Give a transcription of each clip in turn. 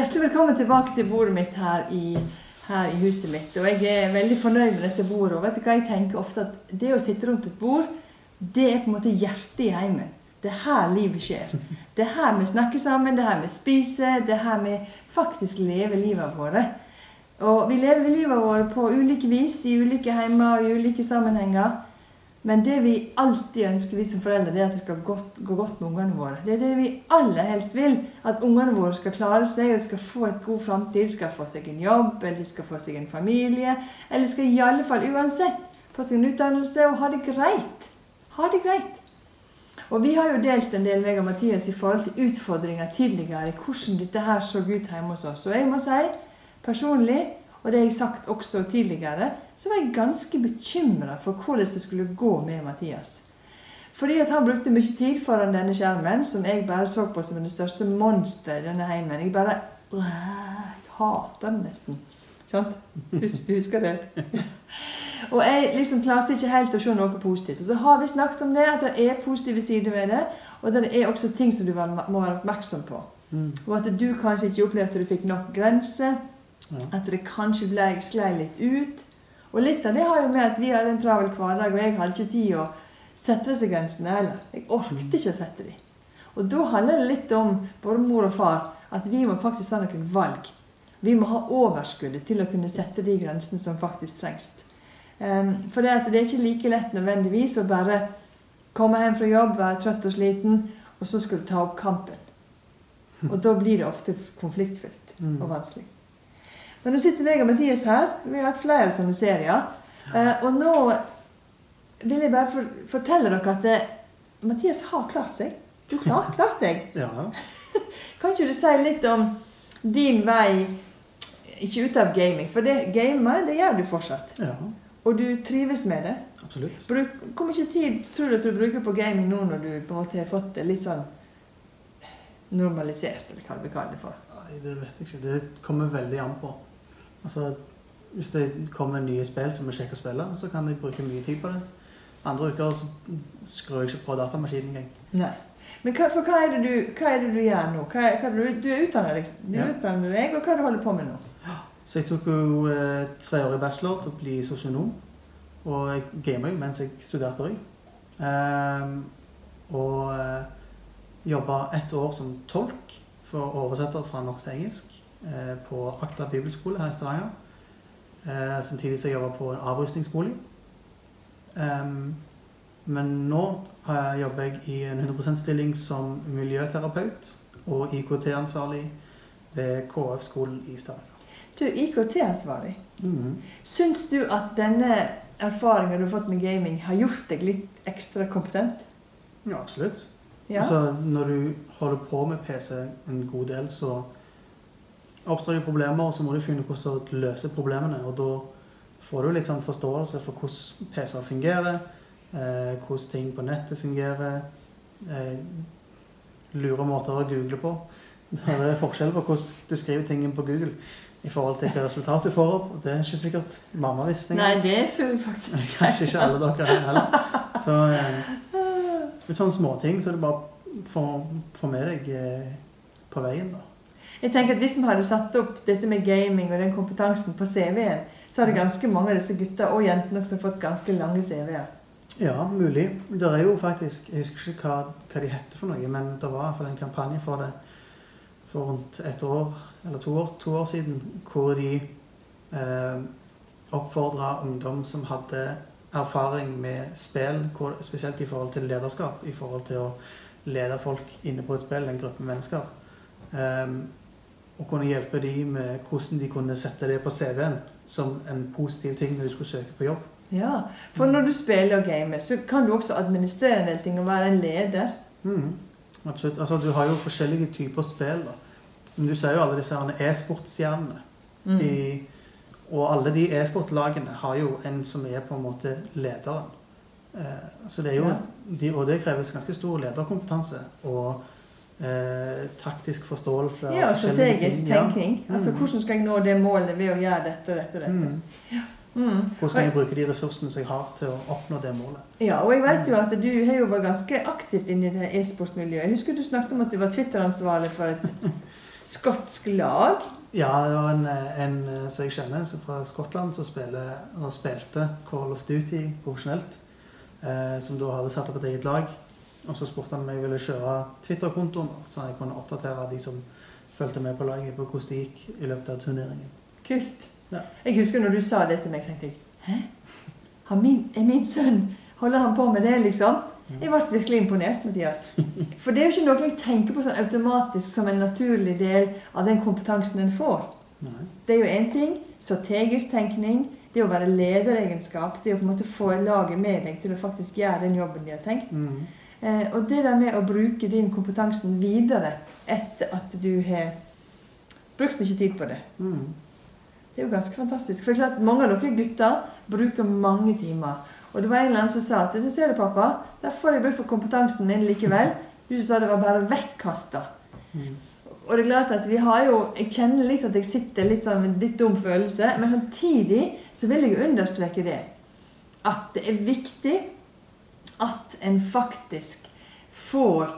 Hjertelig velkommen tilbake til bordet mitt her i, her i huset mitt. Og jeg er veldig fornøyd med dette bordet. Og vet du hva jeg tenker ofte at det å sitte rundt et bord, det er på en måte hjertet i heimen. Det er her livet skjer. Det er her vi snakker sammen, det er her vi spiser, det er her vi faktisk lever livet våre. Og vi lever livet vårt på ulike vis, i ulike heimer, i ulike sammenhenger. Men det vi alltid ønsker vi som foreldre, det er at det skal godt, gå godt med ungene våre. Det er det vi aller helst vil. At ungene våre skal klare seg og skal få et god framtid. Skal få seg en jobb, eller skal få seg en familie. Eller skal i alle fall uansett få seg en utdannelse og ha det greit. Ha det greit. Og vi har jo delt en del meg og Mathias i forhold til utfordringer tidligere. Hvordan dette her så ut hjemme hos oss. Og jeg må si personlig og det har jeg sagt også tidligere, så var jeg ganske bekymra for hvordan det skulle gå med Mathias. Fordi at han brukte mye tid foran denne skjermen, som jeg bare så på som det største monsteret i denne heimen. Jeg bare jeg hater den nesten. Sant? Du husker det? og jeg liksom klarte ikke helt å se noe positivt. Og så har vi snakket om det, at det er positive sider ved det. Og det er også ting som du må være oppmerksom på. Mm. Og at du kanskje ikke opplevde at du fikk nok grenser. At det kanskje ble, sklei litt ut. Og litt av det har jo med at vi hadde en travel hverdag, og jeg hadde ikke tid å sette disse grensene heller. Jeg orket ikke å sette dem. Og da handler det litt om, både mor og far, at vi må faktisk ta noen valg. Vi må ha overskuddet til å kunne sette de grensene som faktisk trengs. Um, for det, det, er ikke like lett nødvendigvis å bare komme hjem fra jobb, være trøtt og sliten, og så skal du ta opp kampen. Og da blir det ofte konfliktfylt og vanskelig. Men nå sitter jeg og Mathias her. Vi har hatt flere sånne serier. Eh, og nå vil jeg bare for, fortelle dere at det, eh, Mathias har klart seg. Du har klart deg. ja. kan ikke du si litt om din vei ikke ut av gaming? For det gamer, det gjør du fortsatt. Ja. Og du trives med det. Absolutt. Bruk, hvor mye tid tror du at du bruker på gaming nå når du på en måte har fått det litt sånn normalisert, eller hva vi kaller det for? Nei, Det vet jeg ikke. Det kommer veldig an på. Altså, hvis det kommer nye spill som er kjekke å spille, så kan jeg bruke mye tid på det. Andre uker så skrur jeg ikke på datamaskinen engang. Nei. Men hva, for hva er, du, hva er det du gjør nå? Hva, hva du, du, er utdannet, liksom. du er utdannet deg, og hva er det du holder på med nå? Så jeg tok jo eh, treårig bachelor til å bli sosionom. Og jeg gama jo mens jeg studerte òg. Um, og eh, jobba ett år som tolk for oversetter fra norsk til engelsk. Eh, på Akta bibelskole her i Stavanger. Eh, samtidig som jeg jobber på en avrustningsbolig. Men nå jobber jeg i en 100 %-stilling som miljøterapeut og IKT-ansvarlig ved KF-skolen i Stavanger. Du IKT-ansvarlig. Mm. Syns du at denne erfaringen du har fått med gaming, har gjort deg litt ekstra kompetent? Ja, absolutt. Ja. Altså, når du holder på med PC en god del, så oppstår det problemer, og så må du finne hvordan du løser problemene. Og da får du litt sånn forståelse for hvordan PC-er fungerer, eh, hvordan ting på nettet fungerer. Eh, lure måter å google på. Det er forskjell på hvordan du skriver ting på Google i forhold til hvilket resultat du får opp. og Det er ikke sikkert mamma visste Nei, det tror jeg faktisk Kanskje ikke alle dere heller. Så eh, litt sånne småting så du bare får, får med deg eh, på veien, da. Jeg tenker at Hvis vi hadde satt opp dette med gaming og den kompetansen på CV-en, så hadde ganske mange av disse gutta og jentene også fått ganske lange CV-er. Ja, mulig. Det er jo faktisk Jeg husker ikke hva, hva, de heter for noe, men det var i hvert fall en kampanje for det for rundt et år eller to år, to år siden, hvor de eh, oppfordra ungdom som hadde erfaring med spill, spesielt i forhold til lederskap, i forhold til å lede folk inne på et spill, en gruppe mennesker. Um, og kunne hjelpe dem med hvordan de kunne sette det på CV-en som en positiv ting når de skulle søke på jobb. Ja, For når du spiller og gamer, så kan du også administrere en del ting og være en leder. Mm, absolutt. Altså, Du har jo forskjellige typer spill. da. Men du ser jo alle disse e-sportstjernene. Mm. og alle de e-sportlagene har jo en som er på en måte lederen. Eh, så det er jo, ja. de, Og det kreves ganske stor lederkompetanse. og eh, taktisk forståelse. Ja, og strategisk tenkning. Ja. Altså, mm. Hvordan skal jeg nå det målet ved å gjøre dette og dette og dette? Mm. Ja. Mm. Hvordan skal jeg bruke de ressursene som jeg har til å oppnå det målet? Ja, og jeg vet jo at du har jo vært ganske aktivt i det e-sportmiljøet. Jeg husker du snakket om at du var Twitter-ansvarlig for et skotsk lag. Ja, det var en, en som jeg kjenner fra Skottland, som spiller, spilte Call of Duty profesjonelt. Eh, som da hadde satt opp et eget lag. Og så spurte han om jeg ville kjøre Twitter-kontoen, så jeg kunne oppdatere de som fulgte med på laget, på hvordan det gikk i løpet av turneringen. Kult. Ja. Jeg husker når du sa det til meg, tenkte jeg Hæ? Min, er min sønn Holder han på med det, liksom? Jeg ble virkelig imponert, Mathias. For det er jo ikke noe jeg tenker på sånn automatisk som en naturlig del av den kompetansen en får. Nei. Det er jo én ting. Strategisk tenkning. Det å være lederegenskap. Det å på en måte få laget med deg til å faktisk gjøre den jobben de har tenkt. Mm. Eh, og det der med å bruke din kompetanse videre etter at du har brukt mye tid på det, Mm. det er jo ganske fantastisk. For klart, mange av dere gutter bruker mange timer. Og det var en eller annen som sa at det ser du, pappa, der får jeg bruk for kompetansen min likevel. Du sa det var bare vekkasta. Mm. Og det er klart at vi har jo Jeg kjenner litt at jeg sitter litt sånn med litt dum følelse, men samtidig så vil jeg understreke det. At det er viktig at en faktisk får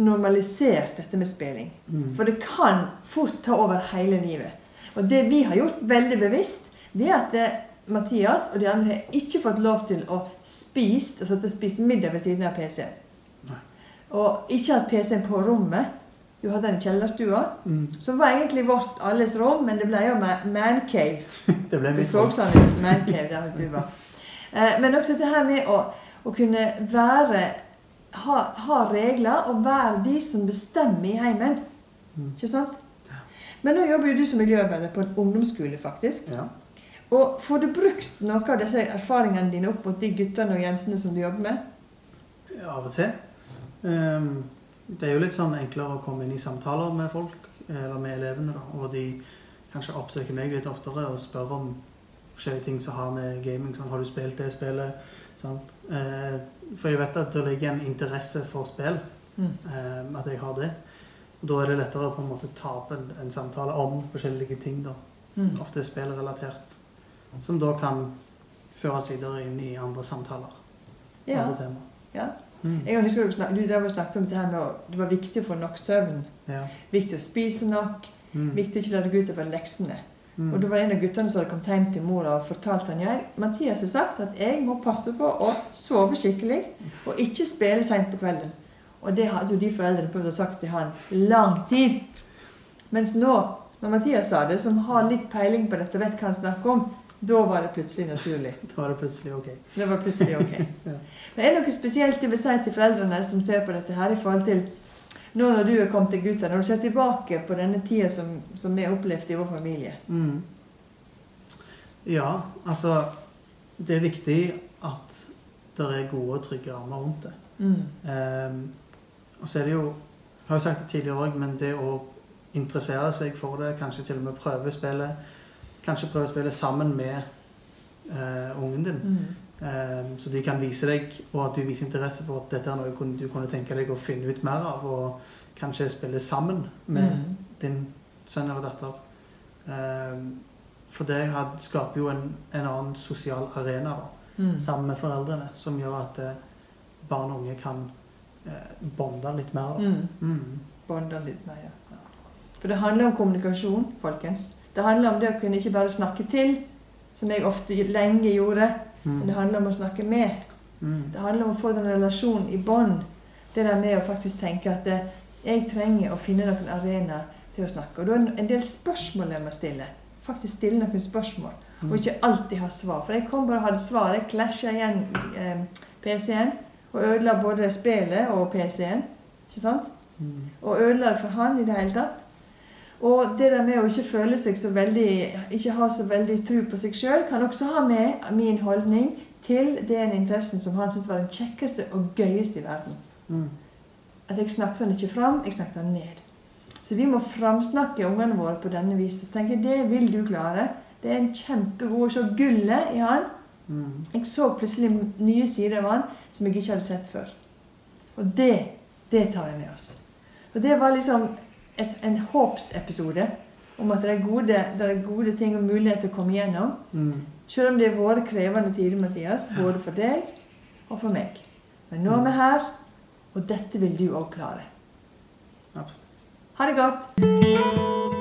normalisert dette med spilling. Mm. For det kan fort ta over hele livet. Og det vi har gjort veldig bevisst, det er at det, Mathias og de andre har ikke fått lov til å spise og til å spise middag ved siden av PC-en. Og ikke hatt PC-en på rommet. Du hadde en kjellerstua, Mm. som var egentlig vårt alles rom, men det ble jo mancave. Det ble mitt rom. sånn ut, mancave der du var. Eh, Men også dette her med å, å kunne være ha, ha regler og være de som bestemmer i heimen. Mm. Ikke sant? Men nå jobber jo du som miljøarbeider på en ungdomsskole, faktisk. Ja. Og får du brukt noe av disse erfaringene dine opp mot de guttene og jentene som du jobber med? Av og til. Um, det er jo litt sånn enklere å komme inn i samtaler med folk, eller med elevene, da. Og de kanskje oppsøker meg litt oftere og spør om forskjellige ting som har med gaming sånn, Har du spilt det spillet? Sant? Eh, for jeg vet at det ligger en interesse for spill. Mm. ehm, at jeg har det. Og da er det lettere å på en måte ta opp en, en samtale om forskjellige ting. da. Mm. Ofte spillrelatert. Som da kan føres videre inn i andre samtaler. Ja. Andre temaer. ja. Mm. Jeg husker du, snak, du snakket om det her med å det var viktig å få nok søvn. Ja. Viktig å spise nok. Mm. Viktig å ikke la det gå utover leksene. Mm. Og da var en av guttene som hadde kommet hjem til mor og fortalt han jeg, Mathias har sagt at jeg må passe på å sove skikkelig og ikke spille seint på kvelden. Og det hadde jo de foreldrene prøvd å sagt til han lang tid. Mens nå, når Mathias sa det, som har litt peiling på dette vet hva han snakker om, da var det plutselig naturlig. Da var det plutselig ok. Det var plutselig ok. Ja. Men er det noe spesielt du vil si til foreldrene som ser på dette her, i forhold til nå når du er kommet til gutta, når du ser tilbake på denne tida som, som vi har opplevd i vår familie? Mm. Ja, altså Det er viktig at det er gode og trygge armer rundt det. Mm. Um, og så er det jo Jeg har jo sagt det tidligere òg, men det å interessere seg for det, kanskje til og med prøve spillet Kanskje prøve spillet sammen med uh, ungen din. Mm. Ehm, så de kan vise deg, og at du viser interesse for at dette er noe du kunne tenke deg å finne ut mer av, og kanskje spille sammen med Mm. din sønn eller datter. Ehm, for det skaper jo en, en annen sosial arena da, Mm. sammen med foreldrene, som gjør at eh, barn og unge kan eh, bonde litt mer. Mm. Mm. Bonda litt mer, ja. For det handler om kommunikasjon, folkens. Det handler om det å kunne ikke bare snakke til, som jeg ofte lenge gjorde, men det Mm. handler om å snakke med. Mm. Det handler om å få den relasjonen i bånd. Det der med å faktisk tenke at eh, jeg trenger å finne noen arena til å snakke. Og da er det en del spørsmål jeg må stille. Faktisk stille noen spørsmål. Mm. Og ikke alltid ha svar. For jeg kom bare og hadde svar. Jeg klasja igjen eh, PC-en og ødela både spillet og PC-en. Ikke sant? Mm. Og ødela for han i det hele tatt. Og det der med å ikke føle seg så veldig Ikke ha så veldig tro på seg sjøl, kan også ha med min holdning til den interessen som han syntes var den kjekkeste og gøyeste i verden. Mm. At jeg snakket han ikke fram, jeg snakket han ned. Så vi må framsnakke ungene våre på denne viset. Så tenker jeg, det vil du klare. Det er en kjempegod å se gullet i han. Mm. Jeg så plutselig nye sider av han som jeg ikke hadde sett før. Og det, det tar vi med oss. Og det var liksom et, en håpsepisode om at det er, gode, det er gode ting og muligheter å komme igjennom. Mm. Selv om det har vært krevende tider, Mathias, både for deg og for meg. Men nå er vi her, og dette vil du òg klare. Absolutt. Ha det godt.